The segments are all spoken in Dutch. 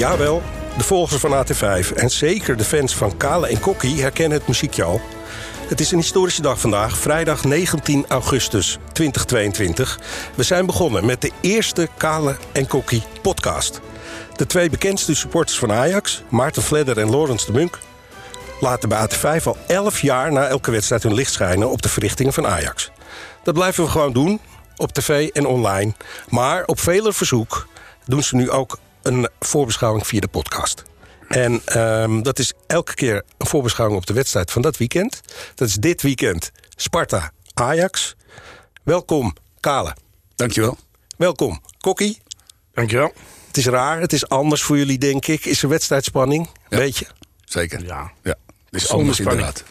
Jawel, de volgers van AT5 en zeker de fans van Kale en Kokkie herkennen het muziekje al. Het is een historische dag vandaag, vrijdag 19 augustus 2022. We zijn begonnen met de eerste Kale en Kokkie podcast. De twee bekendste supporters van Ajax, Maarten Vledder en Laurens de Munk, laten bij AT5 al 11 jaar na elke wedstrijd hun licht schijnen op de verrichtingen van Ajax. Dat blijven we gewoon doen, op tv en online. Maar op vele verzoek doen ze nu ook een voorbeschouwing via de podcast. En ehm, dat is elke keer een voorbeschouwing op de wedstrijd van dat weekend. Dat is dit weekend Sparta-Ajax. Welkom, Kale. Dankjewel. Welkom, Kokkie. Dankjewel. Het is raar, het is anders voor jullie, denk ik. Is er wedstrijdspanning? Ja. Weet je? Zeker. Ja. ja. Dit is anders inderdaad.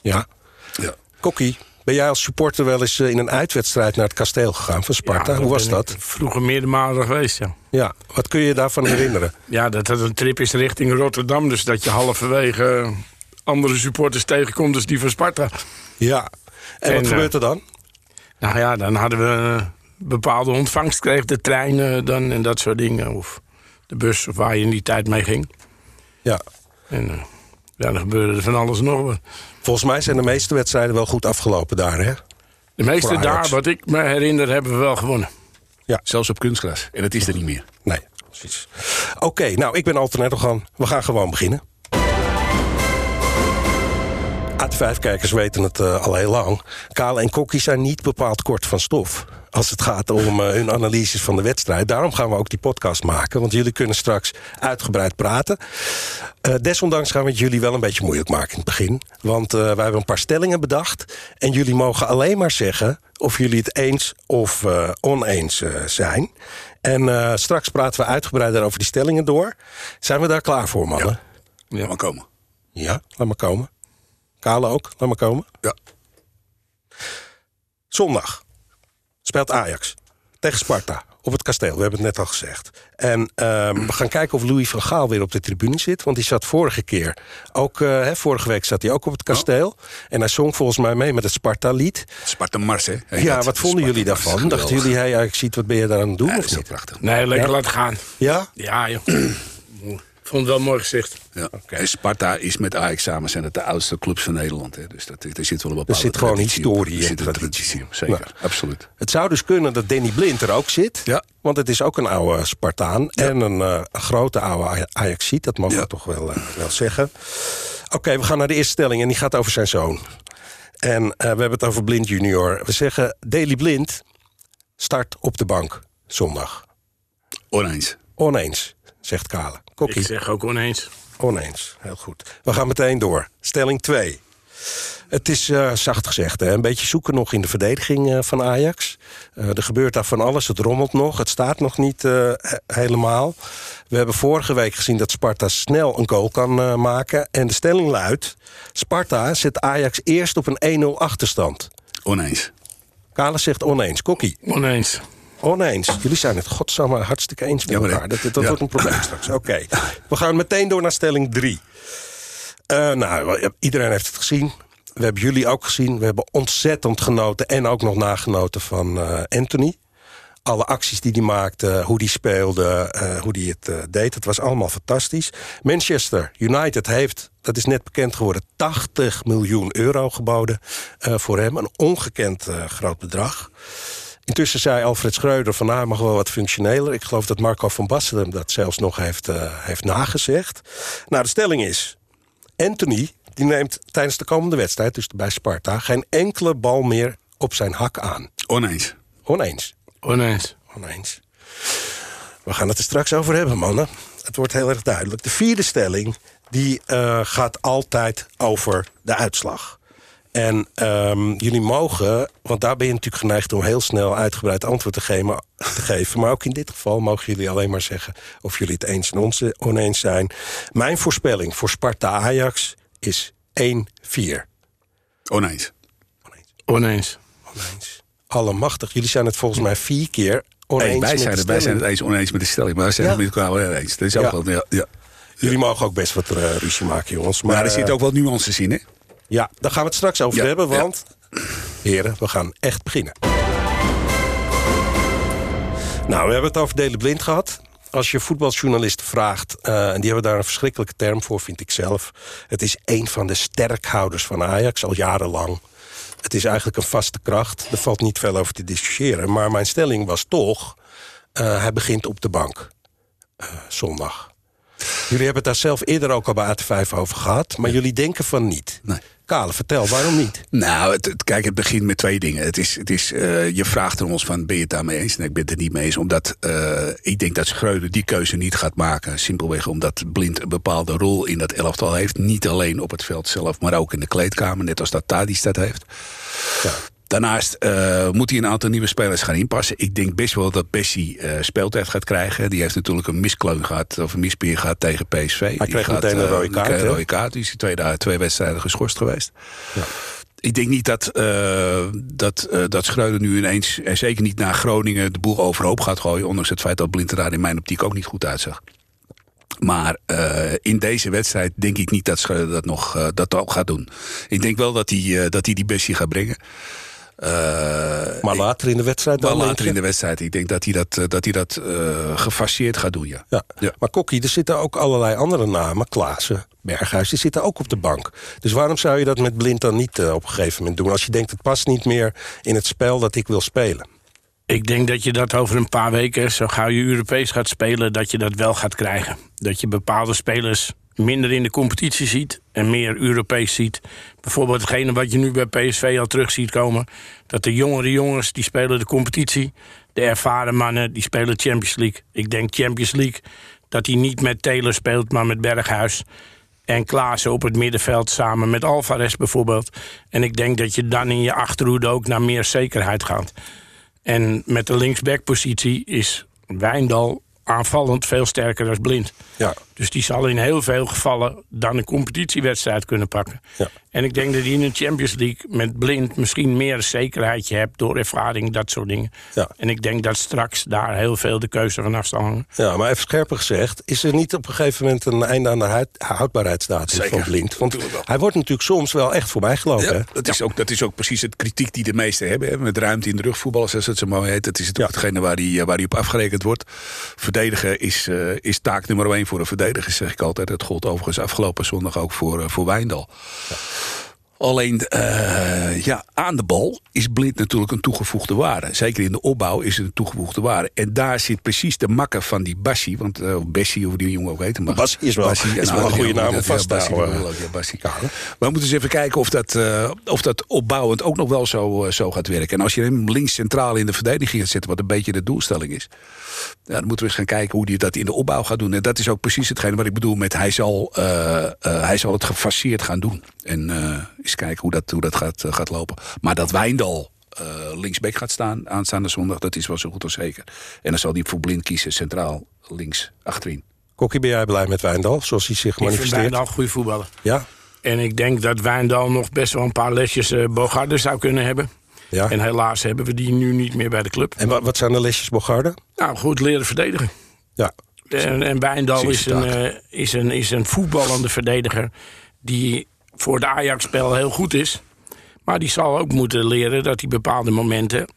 Ja. Ja. Kokkie, ben jij als supporter wel eens eh, in een uitwedstrijd naar het kasteel gegaan van Sparta? Ja, Hoe was dat? Vroeger meerdere malen geweest, ja. Ja, wat kun je daarvan herinneren? Ja, dat het een trip is richting Rotterdam. Dus dat je halverwege andere supporters tegenkomt, dus die van Sparta. Ja. En, En, wat eh, gebeurt er dan? Nou ja, dan hadden we bepaalde ontvangst kreeg de trein eh, dan en dat soort dingen. Of de bus, of waar je in die tijd mee ging. Ja. En eh, ja, dan gebeurde er van alles nog wat. Volgens mij zijn de meeste wedstrijden wel goed afgelopen daar, hè? De meeste daar, wat ik me herinner, hebben we wel gewonnen. Zelfs op kunstgras. En dat is er niet meer. Nee, precies. Oké, nou, ik ben Alternator gaan. We gaan gewoon beginnen. AT5-kijkers weten het eh, al heel lang. Kale en Kokkie zijn niet bepaald kort van stof. Als het gaat om eh, hun analyses van de wedstrijd. Daarom gaan we ook die podcast maken. Want jullie kunnen straks uitgebreid praten. Eh, desondanks gaan we het jullie wel een beetje moeilijk maken in het begin. Want wij hebben een paar stellingen bedacht. En jullie mogen alleen maar zeggen of jullie het eens of oneens zijn. En straks praten we uitgebreider over die stellingen door. Zijn we daar klaar voor, mannen? Ja. Maar komen. Ja, laat maar komen. Kale ook, laat maar komen. Ja. Zondag speelt Ajax tegen Sparta op het kasteel. We hebben het net al gezegd. En ehm, we gaan kijken of Louis van Gaal weer op de tribune zit. Want die zat vorige keer ook... eh, hè, vorige week zat hij ook op het kasteel. En hij zong volgens mij mee met het Sparta-lied. Sparta Mars, hè? Ja, wat vonden jullie daarvan? Dachten jullie, hey, Ajax ziet, wat ben je daar aan het doen? Ja, of niet? prachtig. Nee, lekker Ja? laten gaan. Ja? Ja, joh. Ik vond het wel een mooi gezicht. Ja. En Sparta is met Ajax samen zijn het de oudste clubs van Nederland. Hè. Dus dat, er zit wel een bepaalde zit gewoon historie Er en zit een traditie. op, zeker. Nou. Absoluut. Het zou dus kunnen dat Danny Blind er ook zit. Ja. Want het is ook een oude Spartaan. En een, eh, een grote oude Ajaxiet. Dat mogen Ja. we toch wel, eh, wel zeggen. Oké, we gaan naar de eerste stelling. En die gaat over zijn zoon. En eh, we hebben het over Blind junior. We zeggen Daley Blind start op de bank zondag. Oneens. Oneens, zegt Kale. Ik Kokkie, zeg ook oneens. oneens. Heel goed. We gaan meteen door. Stelling 2. Het is eh, zacht gezegd, hè? een beetje zoeken nog in de verdediging eh, van Ajax. Eh, er gebeurt daar van alles, het rommelt nog, het staat nog niet eh, he- helemaal. We hebben vorige week gezien dat Sparta snel een goal kan eh, maken. En de stelling luidt, Sparta zet Ajax eerst op een 1-0 achterstand. Oneens. Kale zegt oneens. Kokkie, Oneens. Oneens. Jullie zijn het godsamme hartstikke eens met Ja, elkaar. Dat, dat ja. wordt een probleem straks. Oké, we gaan meteen door naar stelling 3. nou, iedereen heeft het gezien. We hebben jullie ook gezien. We hebben ontzettend genoten en ook nog nagenoten van eh, Anthony. Alle acties die hij maakte, hoe hij speelde, eh, hoe hij het eh, deed. Het was allemaal fantastisch. Manchester United heeft, dat is net bekend geworden... 80 miljoen euro geboden eh, voor hem. Een ongekend eh, groot bedrag. Intussen zei Alfred Schreuder van... nou, hij mag wel wat functioneler. Ik geloof dat Marco van Basten dat zelfs nog heeft, eh, heeft nagezegd. Nou, de stelling is... Anthony die neemt tijdens de komende wedstrijd, dus bij Sparta... geen enkele bal meer op zijn hak aan. Oneens. Oneens. Oneens. Oneens. We gaan het er straks over hebben, mannen. Het wordt heel erg duidelijk. De vierde stelling die, eh, gaat altijd over de uitslag. En ehm, jullie mogen, want daar ben je natuurlijk geneigd om heel snel uitgebreid antwoord te geven, te geven. Maar ook in dit geval mogen jullie alleen maar zeggen of jullie het eens en oneens zijn. Mijn voorspelling voor Sparta-Ajax is 1-4. Oneens. Oneens. Oneens. Allemachtig. Jullie zijn het volgens mij vier keer oneens Hey, wij, met zijn de het, wij zijn het eens oneens met de stelling. Maar wij zijn Ja. het met elkaar wel eens. Dat is ook Ja. wel, ja, ja. Jullie mogen ook best wat eh, ruzie maken, jongens. Maar, Maar er zitten eh, ook wel nuances in, hè? Ja, daar gaan we het straks over Ja, hebben, ja. want... Heren, we gaan echt beginnen. Nou, we hebben het over Delen Blind gehad. als je voetbaljournalisten vraagt... Uh, en die hebben daar een verschrikkelijke term voor, vind ik zelf... het is een van de sterkhouders van Ajax, al jarenlang. Het is eigenlijk een vaste kracht. Er valt niet veel over te discussiëren. Maar mijn stelling was toch... Uh, hij begint op de bank. Uh, zondag. Jullie hebben het daar zelf eerder ook al bij AT5 over gehad... maar jullie denken van niet. Nee. Kale, vertel, waarom niet? Nou, het, het, kijk, het begint met twee dingen. Het is, het is, uh, je vraagt er ons van, ben je het daarmee eens? Nee, ik ben het er niet mee eens. Omdat uh, ik denk dat Schreuder die keuze niet gaat maken. Simpelweg omdat Blind een bepaalde rol in dat elftal heeft. Niet alleen op het veld zelf, maar ook in de kleedkamer. Net als dat Tadis dat heeft. Ja. Daarnaast uh, moet hij een aantal nieuwe spelers gaan inpassen. Ik denk best wel dat Bessie uh, speeltijd gaat krijgen. Die heeft natuurlijk een miskleun gehad, of een mispeer gehad tegen PSV. Hij die kreeg gaat, meteen een rode kaart. Een rode kaart. Die is twee, twee wedstrijden geschorst geweest. Ja. Ik denk niet dat, uh, dat, uh, dat Schreuder nu ineens, en zeker niet naar Groningen, de boel overhoop gaat gooien. Ondanks het feit dat Blind daar in mijn optiek ook niet goed uitzag. Maar uh, in deze wedstrijd denk ik niet dat Schreuder dat nog dat ook gaat doen. Ik denk wel dat hij, dat hij die Bessie gaat brengen. Uh, maar later in de wedstrijd maar dan? later in de wedstrijd. Ik denk dat hij dat, uh, dat, hij dat uh, gefaseerd gaat doen, ja. ja. ja. Maar Kokkie, er zitten ook allerlei andere namen. Klaassen, Berghuis, die zitten ook op de bank. Dus waarom zou je dat met Blind dan niet uh, op een gegeven moment doen? Als je denkt, het past niet meer in het spel dat ik wil spelen. Ik denk dat je dat over een paar weken, zo gauw je Europees gaat spelen... dat je dat wel gaat krijgen. Dat je bepaalde spelers minder in de competitie ziet en meer Europees ziet. Bijvoorbeeld hetgene wat je nu bij PSV al terug ziet komen... dat de jongere jongens, die spelen de competitie... de ervaren mannen, die spelen Champions League. Ik denk Champions League dat hij niet met Taylor speelt, maar met Berghuis... en Klaassen op het middenveld samen met Alvarez bijvoorbeeld. En ik denk dat je dan in je achterhoede ook naar meer zekerheid gaat. En met de linksbackpositie is Wijndal aanvallend veel sterker dan blind. Ja. Dus die zal in heel veel gevallen dan een competitiewedstrijd kunnen pakken. Ja. En ik denk dat hij in de Champions League met blind misschien meer een zekerheidje hebt door ervaring, dat soort dingen. Ja. En ik denk dat straks daar heel veel de keuze vanaf zal hangen. Ja, maar even scherper gezegd, is er niet op een gegeven moment een einde aan de houdbaarheidsdatum Zeker. van blind? Want hij wordt natuurlijk soms wel echt voorbij gelopen. Ja, hè? dat, is ook, dat is ook precies het kritiek die de meesten hebben. Hè? Met ruimte in de rugvoetbal, zoals het zo mooi heet. Dat is het hetgene waar hij, waar hij op afgerekend wordt. Verdedigen is, uh, is taak nummer één voor een verdediger, zeg ik altijd. Dat gold overigens afgelopen zondag ook voor, uh, voor Wijndal. Ja. Alleen uh, ja, aan de bal is Blind natuurlijk een toegevoegde waarde. Zeker in de opbouw is het een toegevoegde waarde. En daar zit precies de makker van die Bassi. Want uh, Bessie, of die jongen ook heet. Maar Bassi is wel, Bassie, is wel een goede naam om vast te houden. We moeten eens even kijken of dat, uh, of dat opbouwend ook nog wel zo, zo gaat werken. En als je hem links centraal in de verdediging gaat zetten, wat een beetje de doelstelling is. Ja, dan moeten we eens gaan kijken hoe hij dat in de opbouw gaat doen. En dat is ook precies hetgeen wat ik bedoel met hij zal, hij zal het gefaseerd gaan doen. En eens kijken hoe dat, hoe dat gaat, uh, gaat lopen. Maar dat Wijndal uh, linksback gaat staan aanstaande zondag, dat is wel zo goed als zeker. En dan zal hij voor blind kiezen, centraal links achterin. Kokkie, ben jij blij met Wijndal, zoals hij zich Ik manifesteert? vind Wijndal een goede voetballer. Ja? En ik denk dat Wijndal nog best wel een paar lesjes uh, Bogarde zou kunnen hebben. Ja. En helaas hebben we die nu niet meer bij de club. En wat, wat zijn de lesjes Bogarde? Nou, goed leren verdedigen. Ja. En, en Wijndal is een, uh, is, een, is een voetballende verdediger die voor de Ajax-spel heel goed is. Maar die zal ook moeten leren dat hij bepaalde momenten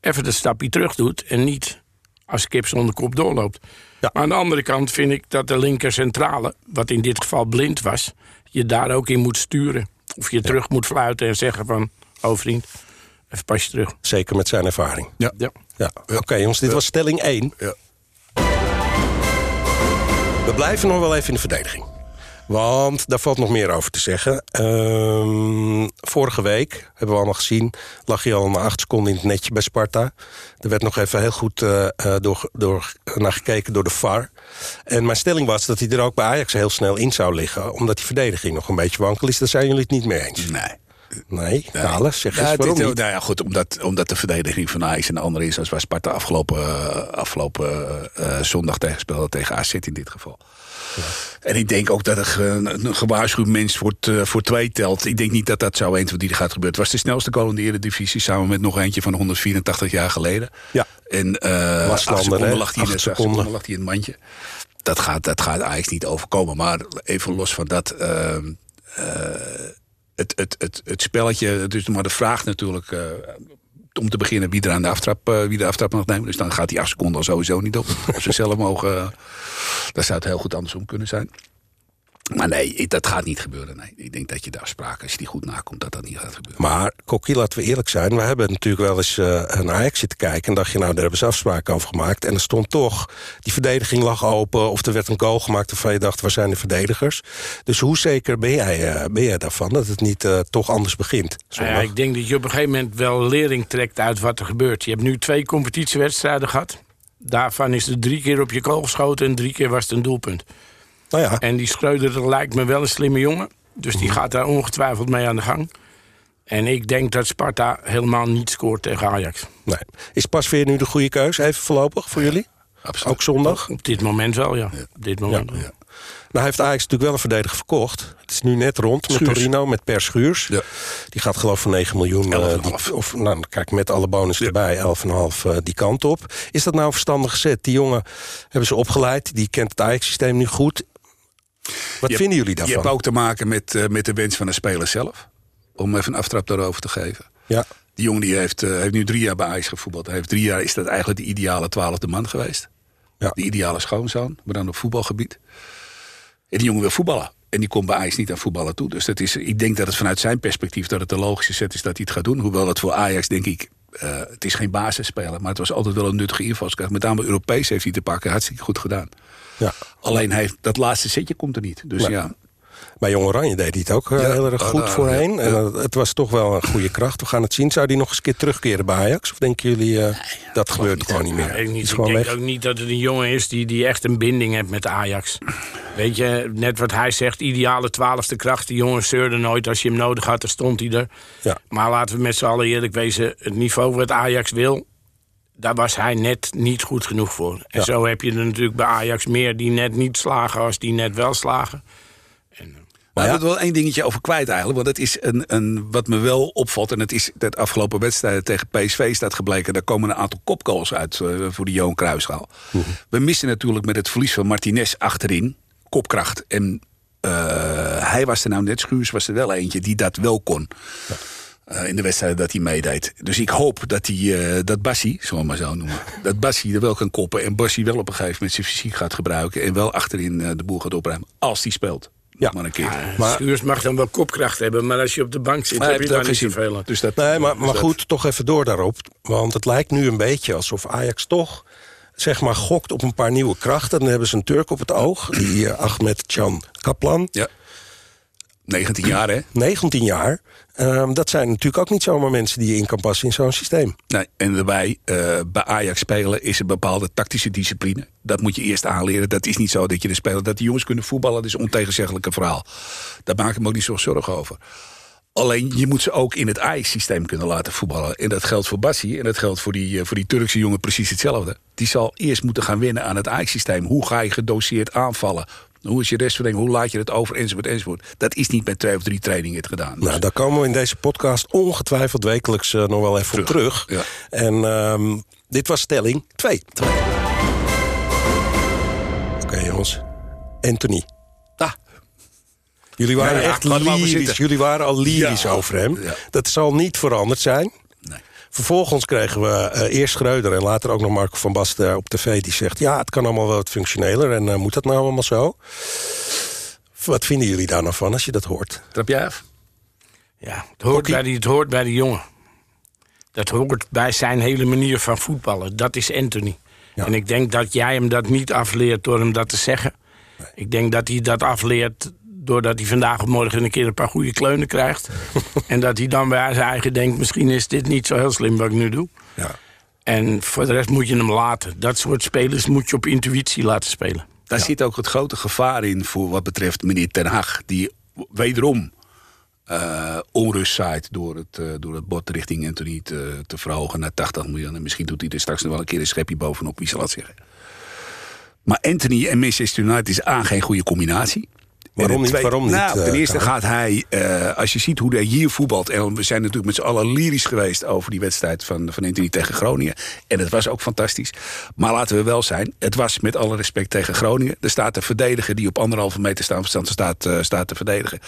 even de stapje terug doet en niet als kip zonder kop doorloopt. Ja. Maar aan de andere kant vind ik dat de linker centrale, wat in dit geval blind was, je daar ook in moet sturen. Of je ja. terug moet fluiten en zeggen van, oh vriend, even pas je terug. Zeker met zijn ervaring. Ja. ja. ja. Oké okay, jongens, dit was stelling 1. Ja. We blijven nog wel even in de verdediging. Want daar valt nog meer over te zeggen. Um, vorige week, hebben we allemaal gezien... lag hij al na acht seconden in het netje bij Sparta. Er werd nog even heel goed uh, door, door, naar gekeken door de VAR. En mijn stelling was dat hij er ook bij Ajax heel snel in zou liggen... omdat die verdediging nog een beetje wankel is. Daar zijn jullie het niet mee eens. Nee. Nee, Kale, zeg eens ja, waarom dit? Nou ja, goed, omdat, omdat de verdediging van Ajax een andere is... als waar Sparta afgelopen, uh, afgelopen uh, zondag tegen speelde tegen AZ in dit geval. Ja. En ik denk ook dat een, een gewaarschuwd mens voor, voor twee telt. Ik denk niet dat dat zo eens wat die gaat gebeuren. Het was de snelste goal in de Eredivisie... samen met nog eentje van 184 jaar geleden. Ja. En uh, acht seconden lag hij in, seconden. lag hij in het mandje. Dat gaat, dat gaat Ajax niet overkomen. Maar even los van dat... Uh, het, het, het, het spelletje, dus maar de vraag natuurlijk... Uh, om te beginnen wie er aan de aftrap, uh, wie de aftrap mag nemen. Dus dan gaat die acht seconden al sowieso niet op. Als ze zelf mogen, uh, dan zou het heel goed andersom kunnen zijn. Maar nee, dat gaat niet gebeuren. Nee. Ik denk dat je de afspraken, als je die goed nakomt, dat dat niet gaat gebeuren. Maar, Kokkie, laten we eerlijk zijn. We hebben natuurlijk wel eens uh, een Ajax zitten kijken... en dacht je, nou, daar hebben ze afspraken over gemaakt. En er stond toch, die verdediging lag open... of er werd een goal gemaakt waarvan je dacht, waar zijn de verdedigers? Dus hoe zeker ben jij, uh, ben jij daarvan dat het niet uh, toch anders begint? Nou ja, ik denk dat je op een gegeven moment wel lering trekt uit wat er gebeurt. Je hebt nu twee competitiewedstrijden gehad. Daarvan is er drie keer op je kool geschoten... en drie keer was het een doelpunt. Nou ja. En die Schreuder lijkt me wel een slimme jongen. Dus die gaat daar ongetwijfeld mee aan de gang. En ik denk dat Sparta helemaal niet scoort tegen Ajax. Nee. Is Pasveer nu de goede keus, even voorlopig, voor jullie? Absoluut. Ook zondag? Op dit moment wel, ja. ja. Op dit moment ja. ja. Nou heeft Ajax natuurlijk wel een verdediger verkocht. Het is nu net rond met Schuurs. Torino, met Per Schuurs. Ja. Die gaat geloof ik voor 9 miljoen. Uh, die, of nou, kijk, met alle bonus ja. erbij, 11,5 uh, die kant op. Is dat nou verstandig gezet? Die jongen hebben ze opgeleid. Die kent het Ajax-systeem nu goed. Wat je vinden jullie daarvan? Je hebt ook te maken met, uh, met de wens van de speler zelf. Om even een aftrap daarover te geven. Ja. Die jongen die heeft, uh, heeft nu drie jaar bij Ajax gevoetbald. Hij heeft drie jaar is dat eigenlijk de ideale twaalfde man geweest. Ja. De ideale schoonzoon, maar dan op voetbalgebied. En die jongen wil voetballen. En die komt bij Ajax niet aan voetballen toe. Dus dat is, ik denk dat het vanuit zijn perspectief dat het de logische zet is dat hij het gaat doen. Hoewel dat voor Ajax denk ik, uh, het is geen basisspeler. Maar het was altijd wel een nuttige invalskracht. Met name Europees heeft hij te pakken. Hartstikke goed gedaan. Ja. Alleen hij, dat laatste setje komt er niet. Dus Nee. ja. Bij Jong Oranje deed hij het ook Ja. heel erg Oh, goed nou, voorheen. ja. En uh, het was toch wel een goede kracht. We gaan het zien. Zou die nog eens een keer terugkeren bij Ajax? Of denken jullie, uh, dat gebeurt niet. gewoon niet meer? Ik niet. denk weg. ook niet dat het een jongen is die, die echt een binding heeft met Ajax. Weet je, net wat hij zegt, ideale twaalfde kracht. Die jongen zeurde nooit. Als je hem nodig had, dan stond hij er. Ja. Maar laten we met z'n allen eerlijk wezen. Het niveau wat Ajax wil, daar was hij net niet goed genoeg voor. En Ja. zo heb je er natuurlijk bij Ajax meer die net niet slagen... als die net wel slagen. En, eh, Maar ja. ik wil wel één dingetje over kwijt eigenlijk. Want dat is een, een, wat me wel opvalt. En het is dat afgelopen wedstrijden tegen PSV staat gebleken. Daar komen een aantal kopgoals uit uh, voor de Johan Cruijffschaal. Mhm. We missen natuurlijk met het verlies van Martinez achterin. Kopkracht. En uh, hij was er nou net, Schuurs was er wel eentje die dat wel kon. Uh, in de wedstrijden dat hij meedeed. Dus ik hoop dat, hij, uh, dat Bassi, zullen we maar zo noemen... dat Bassi er wel kan koppen en Bassi wel op een gegeven moment zijn fysiek gaat gebruiken... en wel achterin uh, de boel gaat opruimen als hij speelt. Ja. Maar een keer. maar, Maar- Schuurs mag dan wel kopkracht hebben... maar als je op de bank zit, Maar heb je daar niet zoveel aan. Dus dat, Nee, maar, dus maar goed, toch even door daarop. Want het lijkt nu een beetje alsof Ajax toch zeg maar gokt op een paar nieuwe krachten. Dan hebben ze een Turk op het oog, die uh, Ahmed Can Kaplan. Ja. 19 jaar, hè? 19 jaar. Um, dat zijn natuurlijk ook niet zomaar mensen die je in kan passen in zo'n systeem. Nee, en daarbij, uh, bij Ajax spelen is een bepaalde tactische discipline. Dat moet je eerst aanleren. Dat is niet zo dat je de speler... Dat die jongens kunnen voetballen, dat is een ontegenzeggelijk verhaal. Daar maak ik me ook niet zo zorgen over. Alleen, je moet ze ook in het Ajax-systeem kunnen laten voetballen. En dat geldt voor Bassi en dat geldt voor die, uh, voor die Turkse jongen precies hetzelfde. Die zal eerst moeten gaan wennen aan het Ajax-systeem. Hoe ga je gedoseerd aanvallen? Hoe is je restverdeling? Hoe laat je het over? Enzovoort, enzovoort. Dat is niet met twee of drie trainingen het gedaan. Nou, daar komen we in deze podcast ongetwijfeld wekelijks uh, nog wel even terug. op terug. Ja. En um, dit was stelling 2. Oké okay, jongens. Anthony. Ah. Jullie waren Ja, echt lyrisch. Jullie waren al lyrisch Ja. over hem. Dat zal niet veranderd zijn. Vervolgens kregen we uh, eerst Schreuder en later ook nog Marco van Basten op tv. Die zegt, ja, het kan allemaal wel wat functioneler. En uh, moet dat nou allemaal zo? Wat vinden jullie daar nou van als je dat hoort? Trap jij af? Ja, het hoort, bij die, het hoort bij de jongen. Dat hoort bij zijn hele manier van voetballen. Dat is Anthony. Ja. En ik denk dat jij hem dat niet afleert door hem dat te zeggen. Nee. Ik denk dat hij dat afleert doordat hij vandaag of morgen een keer een paar goede kleunen krijgt. en dat hij dan bij zijn eigen denkt... misschien is dit niet zo heel slim wat ik nu doe. Ja. En voor de rest moet je hem laten. Dat soort spelers moet je op intuïtie laten spelen. Daar Ja. zit ook het grote gevaar in voor wat betreft meneer Ten Hag. Die wederom eh, onrust zaait door het, eh, door het bod richting Anthony te, te verhogen naar 80 miljoen. En misschien doet hij er straks nog wel een keer een schepje bovenop, wie zal dat zeggen. Maar Anthony en Manchester United is aan geen goede combinatie. Waarom niet? Waarom nou, niet, ten eh, eerste Karel? gaat hij, eh, als je ziet hoe hij hier voetbalt... en we zijn natuurlijk met z'n allen lyrisch geweest... over die wedstrijd van, van Anthony tegen Groningen. En het was ook fantastisch. Maar laten we wel zijn, het was met alle respect tegen Groningen. Er staat een verdediger die op anderhalve meter staan, staat, uh, staat te verdedigen.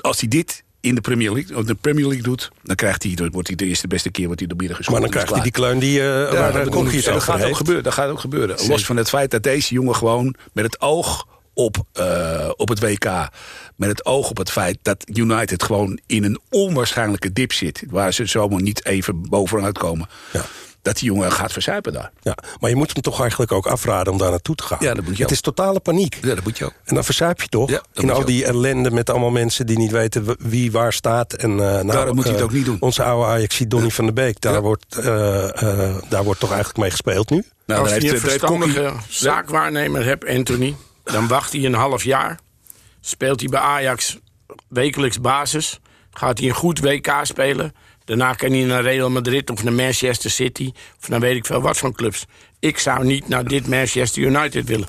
Als hij dit in de Premier League, of de Premier League doet, dan krijgt hij, dan wordt hij de eerste beste keer wordt hij door midden geschoten. Maar dan krijgt hij die kleun die uh, waar dat gaat ook gebeuren. Dat gaat ook gebeuren. Los van het feit dat deze jongen gewoon met het oog op, eh, op het WK, met het oog op het feit dat United gewoon in een onwaarschijnlijke dip zit, waar ze zomaar niet even bovenuit komen. Ja. Dat die jongen gaat verzuipen daar. Ja, maar je moet hem toch eigenlijk ook afraden om daar naartoe te gaan. Ja, dat moet je Het ook. is totale paniek. Ja, dat moet je ook. En dan verzuip je toch Ja, dat in moet al je die ellende met allemaal mensen die niet weten wie waar staat. En, eh, nou, Daarom moet hij het ook niet doen. Onze oude Ajax, Donny van der Beek, daar, Ja. wordt, eh, eh, daar wordt toch eigenlijk mee gespeeld nu? Nou, Als je een verstandige zaakwaarnemer hebt, Anthony... dan wacht hij een half jaar. Speelt hij bij Ajax wekelijks basis. Gaat hij een goed WK spelen. Daarna kan hij naar Real Madrid of naar Manchester City... of naar weet ik veel wat voor clubs. Ik zou niet naar dit Manchester United willen.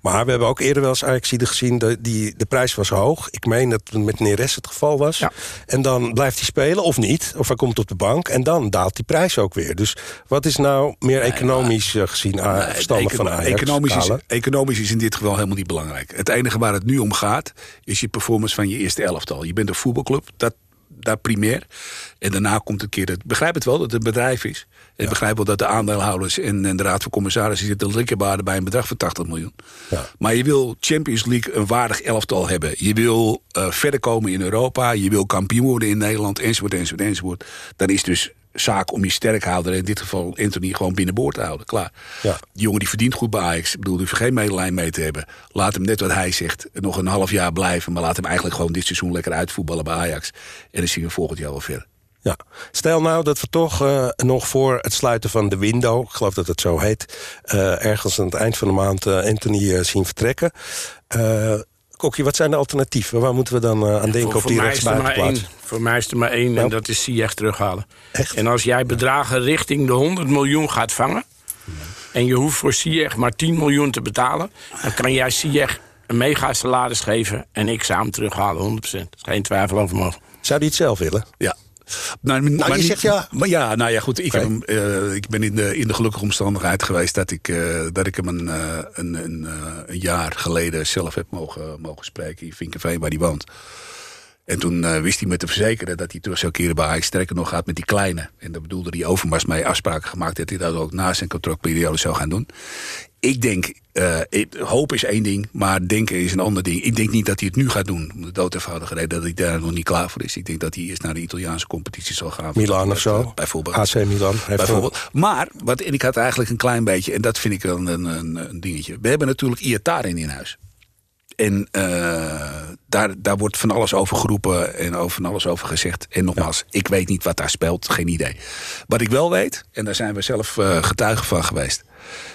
Maar we hebben ook eerder wel eens Ajaxide gezien, de, die, de prijs was hoog. Ik meen dat het met Neres het geval was. Ja. En dan blijft hij spelen, of niet. Of hij komt op de bank. En dan daalt die prijs ook weer. Dus wat is nou meer economisch eh, gezien Nee, verstandig econo- van Ajax? Economisch is, economisch is in dit geval helemaal niet belangrijk. Het enige waar het nu om gaat, is je performance van je eerste elftal. Je bent een voetbalclub, dat, daar primair. En daarna komt een keer... Het, begrijp het wel dat het een bedrijf is. En ik begrijp wel dat de aandeelhouders en, en de raad van commissarissen... zitten likkerbaarden bij een bedrag van 80 miljoen. Maar je wil Champions League een waardig elftal hebben. Je wil eh, verder komen in Europa. Je wil kampioen worden in Nederland, enzovoort, enzovoort, enzovoort. Dan is dus zaak om je sterkhouder, in dit geval Anthony, gewoon binnenboord te houden. Klaar. Ja. Die jongen die verdient goed bij Ajax. Ik bedoel, die hoeft geen medelijn mee te hebben. Laat hem net wat hij zegt, nog een half jaar blijven. Maar laat hem eigenlijk gewoon dit seizoen lekker uitvoetballen bij Ajax. En dan zien we volgend jaar wel verder. Ja. Stel nou dat we toch eh, nog voor het sluiten van de window... ik geloof dat het zo heet... eh, ergens aan het eind van de maand eh, Anthony zien vertrekken. Kokkie, wat zijn de alternatieven? Waar moeten we dan eh, aan denken Voor, op voor die rechtsbuitenplaats? Voor mij is er maar één Nou. en dat is Ziyech terughalen. Echt? En als jij bedragen richting de 100 miljoen gaat vangen... en je hoeft voor Ziyech maar 10 miljoen te betalen... dan kan jij Ziyech een mega salaris geven... en ik zou hem terughalen, 100%. Er is geen twijfel over mogelijk. Zou die het zelf willen? Ja. Nou, maar je niet- zegt ja. Maar ja, nou ja, goed. Ik, heb hem, eh, ik ben in de, in de gelukkige omstandigheid geweest dat ik, eh, dat ik hem een, eh, een, een, een jaar geleden zelf heb mogen, mogen spreken in Vinkenveen, waar hij woont. En toen eh, wist hij me te verzekeren dat hij terug zou keren bij Ajax. Sterker nog gaat met die kleine. En daar bedoelde hij Overmars mee afspraken gemaakt... dat hij dat ook na zijn contractperiode zou gaan doen. Ik denk, eh, hoop is één ding, maar denken is een ander ding. Ik denk niet dat hij het nu gaat doen. Om de dood eenvoudige reden dat hij daar nog niet klaar voor is. Ik denk dat hij eerst naar de Italiaanse competitie zal gaan. Milan of zo? Bijvoorbeeld. AC Milan. Bijvoorbeeld. Maar, wat, en ik had eigenlijk een klein beetje, en dat vind ik wel een, een, een dingetje. We hebben natuurlijk Iataren in huis. En eh, daar, daar wordt van alles over geroepen en over van alles over gezegd. En nogmaals, ik weet niet wat daar speelt, geen idee. Wat ik wel weet, en daar zijn we zelf eh, getuigen van geweest...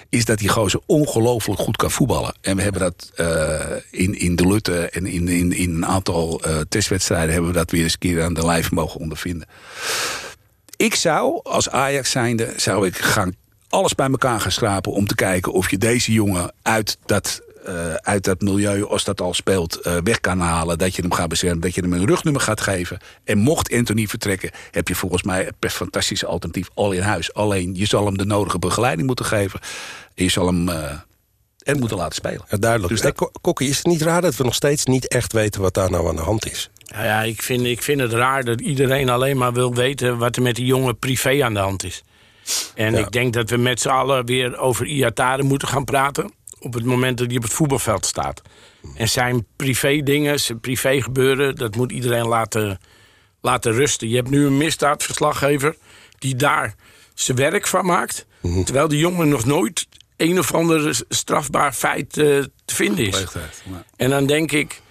is dat die gozer ongelooflijk goed kan voetballen. En we hebben dat eh, in, in de Lutte en in, in, in een aantal testwedstrijden... hebben we dat weer eens een keer aan de lijf mogen ondervinden. Ik zou, als Ajax zijnde, zou ik gaan alles bij elkaar gaan schrapen... om te kijken of je deze jongen uit dat, eh, uit dat milieu, als dat al speelt, eh, weg kan halen. Dat je hem gaat beschermen, dat je hem een rugnummer gaat geven. En mocht Anthony vertrekken, heb je volgens mij het best fantastische alternatief al in huis. Alleen, je zal hem de nodige begeleiding moeten geven. En je zal hem eh en moeten laten spelen. Ja, duidelijk. Dus dat- Kokkie, is het niet raar dat we nog steeds niet echt weten wat daar nou aan de hand is? Nou ja, ik vind, ik vind het raar dat iedereen alleen maar wil weten... wat er met die jongen privé aan de hand is. En Ja. ik denk dat we met z'n allen weer over Iatare moeten gaan praten... op het moment dat hij op het voetbalveld staat. En zijn privé dingen, zijn privé gebeuren... dat moet iedereen laten, laten rusten. Je hebt nu een misdaadverslaggever die daar zijn werk van maakt... terwijl die jongen nog nooit een of ander strafbaar feit eh, te vinden is. En dan denk ik,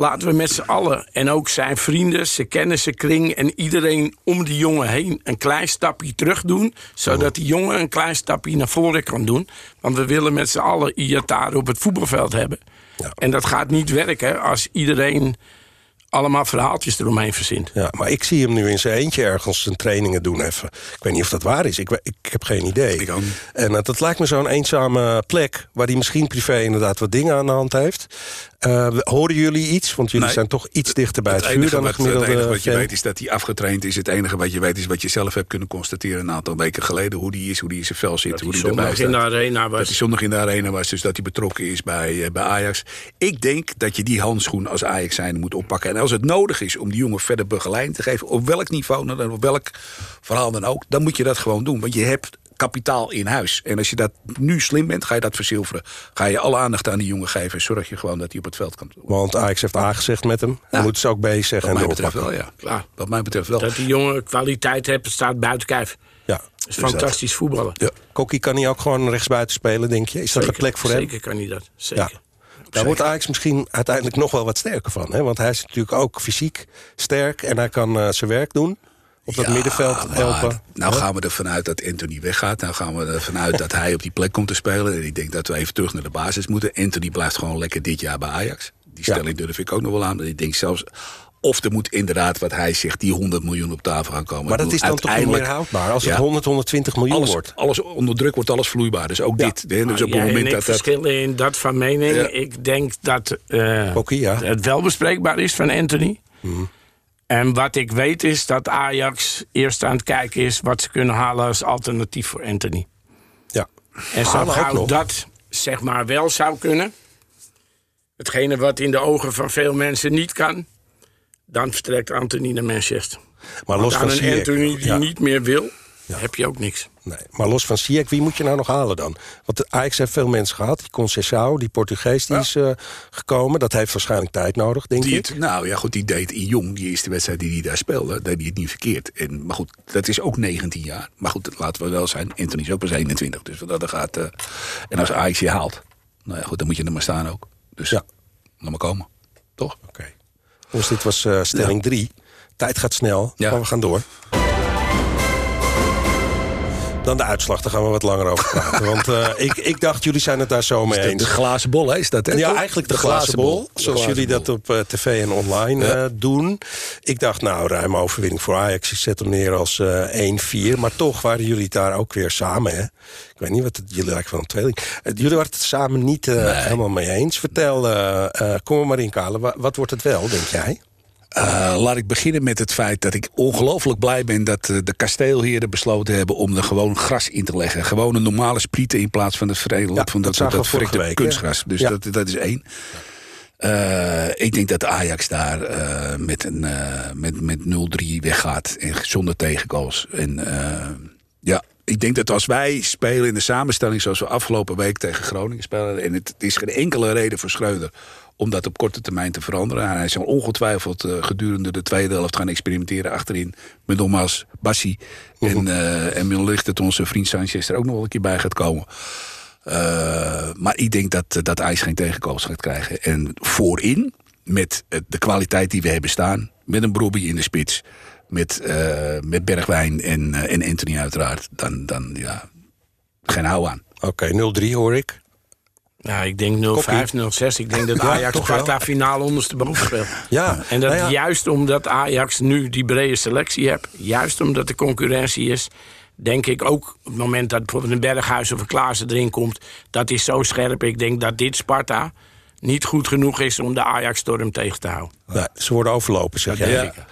laten we met z'n allen... en ook zijn vrienden, zijn kennissen, kring... en iedereen om die jongen heen een klein stapje terug doen... zodat die jongen een klein stapje naar voren kan doen. Want we willen met z'n allen Iatare op het voetbalveld hebben. Ja. En dat gaat niet werken als iedereen allemaal verhaaltjes eromheen verzint. Ja, maar ik zie hem nu in zijn eentje ergens zijn trainingen doen even. Ik weet niet of dat waar is. Ik, ik heb geen idee. Ik ook niet. En eh, dat lijkt me zo'n eenzame plek... waar hij misschien privé inderdaad wat dingen aan de hand heeft. Eh, we- horen jullie iets? Want jullie Nee. zijn toch iets dichter bij het, Het vuur enige, dan wat, het gemiddelde enige wat je fan. weet is dat hij afgetraind is. Het enige wat je weet is wat je zelf hebt kunnen constateren... een aantal weken geleden. Hoe die is, hoe die in zijn vel zit, hoe die erbij Zondag in de staat. arena Dat hij was. zondag in de arena was, dus dat hij betrokken is bij, eh, bij Ajax. Ik denk dat je die handschoen als Ajax zijn moet oppakken. En als het nodig is om die jongen verder begeleiding te geven... op welk niveau, dan, op welk verhaal dan ook... dan moet je dat gewoon doen. Want je hebt kapitaal in huis. En als je dat nu slim bent, ga je dat verzilveren. Ga je alle aandacht aan die jongen geven... en zorg je gewoon dat hij op het veld kan. Want Ajax heeft A gezegd met hem. Moeten ze ook B zeggen Wat mij betreft wel, ja. ja. Wat mij betreft wel. Dat die jongen kwaliteit heeft, staat buiten kijf. Ja. Dat is fantastisch voetballen. Ja. Kokkie kan hij ook gewoon rechtsbuiten spelen, denk je? Is dat een plek voor hem? Zeker kan hij dat. Zeker. Ja. Daar wordt Ajax misschien uiteindelijk nog wel wat sterker van. Hè? Want hij is natuurlijk ook fysiek sterk en hij kan eh, zijn werk doen. Op dat Ja, middenveld maar helpen. Nou gaan we ervan uit dat Anthony weggaat. Nou gaan we ervan uit dat hij op die plek komt te spelen. En ik denk dat we even terug naar de basis moeten. Anthony blijft gewoon lekker dit jaar bij Ajax. Die Ja. stelling durf ik ook nog wel aan. Ik denk zelfs... Of er moet inderdaad, wat hij zegt, die 100 miljoen op tafel gaan komen. Maar dat is dan toch niet meer houdbaar? Als het Ja. 100, 120 miljoen alles, wordt. alles onder druk wordt alles vloeibaar. Dus ook Ja. dit. hè. Dus op het moment ik dat dat... verschillen in dat van mening. Ja. Ik denk dat eh, het wel bespreekbaar is van Anthony. Mhm. En wat ik weet is dat Ajax eerst aan het kijken is... wat ze kunnen halen als alternatief voor Anthony. Ja. En zo gauw dat zeg maar wel zou kunnen... hetgene wat in de ogen van veel mensen niet kan... dan vertrekt Anthony naar Manchester. Maar los aan van een Anthony die ja. niet meer wil, heb je ook niks. Nee, maar los van Ziyech, wie moet je nou nog halen dan? Want de Ajax heeft veel mensen gehad. Die Conceição, die Portugees, die is eh, gekomen. Dat heeft waarschijnlijk tijd nodig, denk Die ik. het, nou ja, goed, die deed in jong, die eerste wedstrijd die hij daar speelde, deed hij het niet verkeerd. En, maar goed, dat is ook 19 jaar. Maar goed, laten we wel zijn, Anthony is ook pas 21. Dus dat gaat. eh, en als Ajax je haalt, nou ja, goed, dan moet je er maar staan ook. Dus Ja. laat maar komen. Toch? Oké. Dus dit was eh, stelling 3. Tijd gaat snel, Ja. maar we gaan door. Dan de uitslag, daar gaan we wat langer over praten. Want eh, ik, ik dacht, jullie zijn het daar zo mee eens. de glazen bol, hè, is dat? Hè, Ja, eigenlijk de, glazen bol. Zoals glazen jullie bol. dat op eh, tv en online Ja. eh, doen. Ik dacht, nou, ruime overwinning voor Ajax. Ik zet hem neer als eh 1-4. Maar toch waren jullie het daar ook weer samen, hè? Ik weet niet wat het, jullie lijken wel een tweeling. Jullie waren het samen niet helemaal mee eens. Vertel, kom er maar in, Kale. Wa- wat wordt het wel, denk jij? Eh, laat ik beginnen met het feit dat ik ongelooflijk blij ben... dat eh, de kasteelheren besloten hebben om er gewoon gras in te leggen. Gewoon een normale sprieten in plaats van het verredelen Ja, van dat dat, dat, vorige verrekte week, kunstgras. Dus Ja. dat, dat is één. Eh, ik denk dat Ajax daar met, een, met, met 0-3 weggaat. En zonder tegengoals. En ja, ik denk dat als wij spelen in de samenstelling zoals we afgelopen week tegen Groningen spelen. En het, is geen enkele reden voor Schreuder om dat op korte termijn te veranderen. Hij zal ongetwijfeld eh, gedurende de tweede helft gaan experimenteren achterin. Met nogmaals Bassi. En, eh en wellicht dat onze vriend Sanchez er ook nog wel een keer bij gaat komen. Eh, maar ik denk dat, dat IJs geen tegengoals gaat krijgen. En voorin, met de kwaliteit die we hebben staan... met een Brobby in de spits... met, met Bergwijn en, en Anthony uiteraard... dan, dan ja, geen hou aan. Oké, 0-3 hoor ik. Ja, ik denk 0-5, 0-6. Ik denk dat Ja, Ajax toch wel. kwarta finale ondersteboven speelt. Ja, En dat nou ja. juist omdat Ajax nu die brede selectie heeft... juist omdat de concurrentie is... denk ik ook op het moment dat bijvoorbeeld een Berghuis of een Klaassen erin komt... dat is zo scherp. Ik denk dat dit Sparta niet goed genoeg is om de Ajax-storm tegen te houden. Nee, ze worden overlopen, zeg jij. denk ik.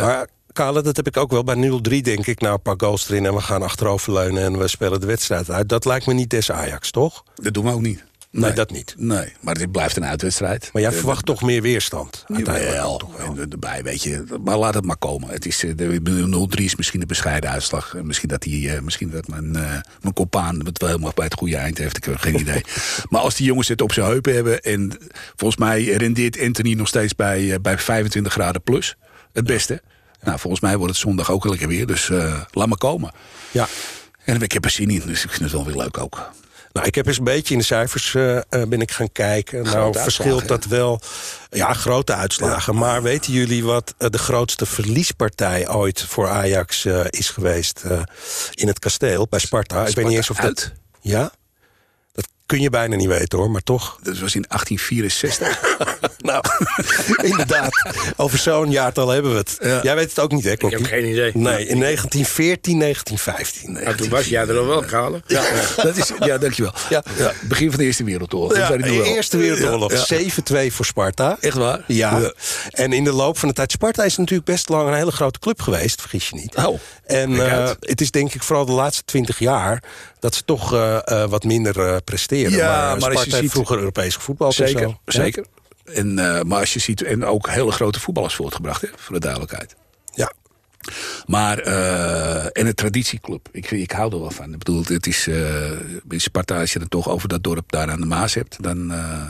Maar Kale, dat heb ik ook wel bij 0-3, denk ik. Nou, een paar goals erin en we gaan achteroverleunen... en we spelen de wedstrijd uit. Dat lijkt me niet des Ajax, toch? Dat doen we ook niet. Nee, dat niet. Nee, maar dit blijft een uitwedstrijd. Maar jij verwacht toch meer weerstand? uiteindelijk toch wel. en erbij, weet je. Maar laat het maar komen. Het is, eh, de ik bedoel, 0-3 is misschien een bescheiden uitslag. Eh, Misschien dat, die, eh, misschien dat mijn, mijn compaan het wel helemaal bij het goede eind heeft. Ik heb geen idee. Maar als die jongens het op zijn heupen hebben... en volgens mij rendeert Anthony nog steeds bij, bij 25 graden plus. Het beste. Nou, volgens mij wordt het zondag ook lekker weer. Dus laat maar komen. Ja. En ik heb er zin in, dus ik vind het wel weer leuk ook. Nou, ik heb eens een beetje in de cijfers eh, ben ik gaan kijken. nou, verschilt dat wel. Ja, grote uitslagen. Maar weten jullie wat eh, de grootste verliespartij ooit voor Ajax is geweest in het kasteel bij Sparta? ik weet niet eens of dat. uit? Ja? Kun je bijna niet weten hoor, maar toch. Dat was in 1864. Nou, inderdaad. Over zo'n jaartal hebben we het. Ja. Jij weet het ook niet, hè, Ik heb geen idee. Nee, in 1914, 1915. Nee. Nou, toen was jij er al wel, Kale. Ja, dat is, ja dankjewel. Ja. Ja. begin van de Eerste Wereldoorlog. Ja, wel. Eerste Wereldoorlog. Ja, ja. 7-2 voor Sparta. Echt waar? Ja. Ja. En in de loop van de tijd... Sparta is natuurlijk best lang een hele grote club geweest, vergis je niet. Oh, en eh, het is denk ik vooral de laatste twintig jaar... dat ze toch eh, eh, wat minder eh, presteren. Ja, maar, maar als Sparta je heeft ziet- vroeger Europees gevoetbald en Zeker, zo. zeker. En, eh, maar als je ziet, en ook hele grote voetballers voortgebracht, hè, voor de duidelijkheid. Ja, Maar, eh, en een traditieclub. Ik, ik hou er wel van. Ik bedoel, het is, eh in Sparta, als je het toch over dat dorp daar aan de Maas hebt, dan, eh,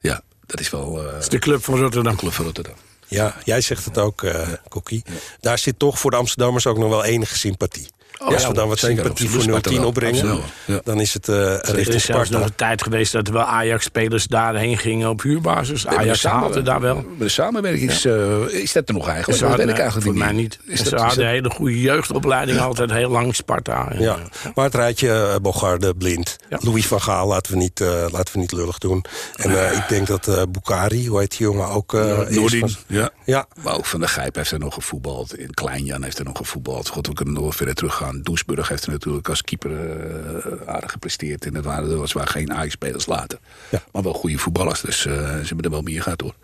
ja, dat is wel eh Dat is de club van Rotterdam. club van Rotterdam. ja, jij zegt het ook, eh Kokkie. Daar zit toch voor de Amsterdammers ook nog wel enige sympathie. Oh, als ja, we dan wat sympathie voor Sparta 010 wel. opbrengen, ja. dan is het eh Er richting is zelfs nog een tijd geweest dat er wel Ajax-spelers daarheen gingen op huurbasis. Ajax haalde daar wel. De samenwerking is, eh, is dat er nog eigenlijk? Ze dat hadden, weet ik eigenlijk voor niet. mij niet. Is Ze dat, is hadden een hele goede jeugdopleiding, altijd heel lang Sparta. En, Ja, eh, maar het rijtje uh, Bogarde, Blind, Ja. Louis van Gaal, laten we niet, eh, laten we niet lullig doen. En eh, ik denk dat eh Bukari, hoe heet die jongen, ook eh is Noordin, van- ja. Ja, Maar ook Van der Gijp heeft er nog gevoetbald. In Kleinjan heeft er nog gevoetbald. God, we kunnen nog wel verder teruggaan. Doesburg heeft er natuurlijk als keeper eh, aardig gepresteerd. En dat waren, dat waren geen Ajax-spelers later. Ja. Maar wel goede voetballers. Dus eh, ze hebben er wel meer gehad hoor.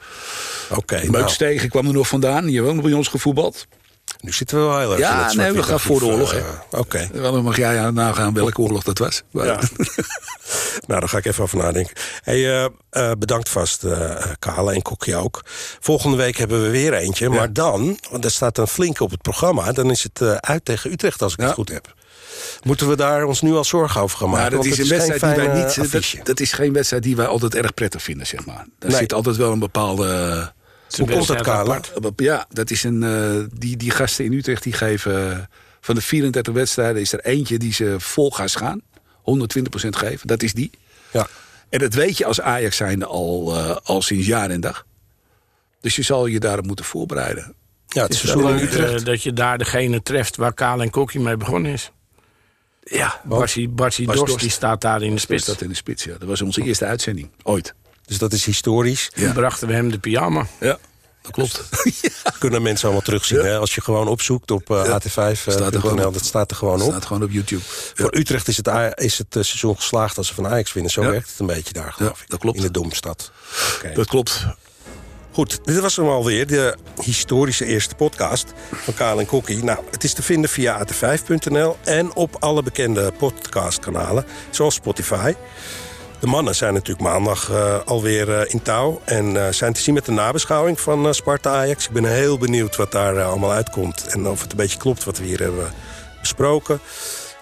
oké. nou, Meukstegen kwam er nog vandaan. Die heeft ook nog bij ons gevoetbald. Nu zitten we wel heel erg Ja, in dat nee, we gaan voor de oorlog, eh, Oké, Dan mag jij nagaan welke oorlog dat was. Ja. nou daar ga ik even over nadenken. Hey, eh, eh, bedankt vast, eh Kale en Kokkie ook. Volgende week hebben we weer eentje. Maar dan, want er staat een flinke op het programma... dan is het eh, uit tegen Utrecht als ik Ja. het goed heb. Moeten we daar ons nu al zorgen over gaan maken? Maar dat is een wedstrijd die wij niet. eh, Dat, dat is geen wedstrijd die wij altijd erg prettig vinden, zeg maar. Daar Nee. zit altijd wel een bepaalde. Hoe komt dat, apart. Ja, dat is een. eh, die, die gasten in Utrecht die geven. eh, van de 34 wedstrijden is er eentje die ze vol gas gaan. 120% geven. Dat is die. Ja. En dat weet je als Ajax zijnde al, eh, al sinds jaar en dag. Dus je zal je daarop moeten voorbereiden. Ja, het is seizoen in Utrecht. dat je daar degene treft waar Kaal en Kokkie mee begonnen is. Ja, Barsie, Dorst, Dorst. die staat daar in de spits. dat in de spits. Ja. Dat was onze eerste uitzending. Ooit. Dus dat is historisch. Toen brachten we hem de pyjama. Ja, dat klopt. Kunnen mensen allemaal terugzien. Hè? Als je gewoon opzoekt op eh Ja. at5.nl, Staat er gewoon op. dat staat er gewoon op. staat gewoon op YouTube. Voor Utrecht is het, is het eh, seizoen geslaagd als ze van Ajax winnen. Zo Ja. werkt het een beetje daar, geloof Ja, ik. dat klopt. In de Domstad. Oké. Dat klopt. Goed, dit was hem alweer, de historische eerste podcast van Kaal en Kokkie. Nou, het is te vinden via at5.nl en op alle bekende podcastkanalen, zoals Spotify. De mannen zijn natuurlijk maandag eh, alweer eh, in touw en eh, zijn te zien met de nabeschouwing van Sparta-Ajax. Ik ben heel benieuwd wat daar allemaal uitkomt en of het een beetje klopt wat we hier hebben besproken.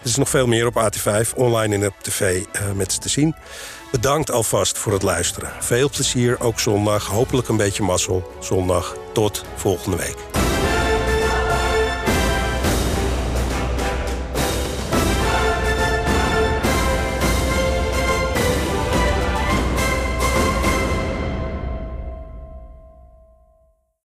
Er is nog veel meer op AT5, online en op tv met ze te zien. Bedankt alvast voor het luisteren. Veel plezier, ook zondag. Hopelijk een beetje mazzel. Zondag. Tot volgende week.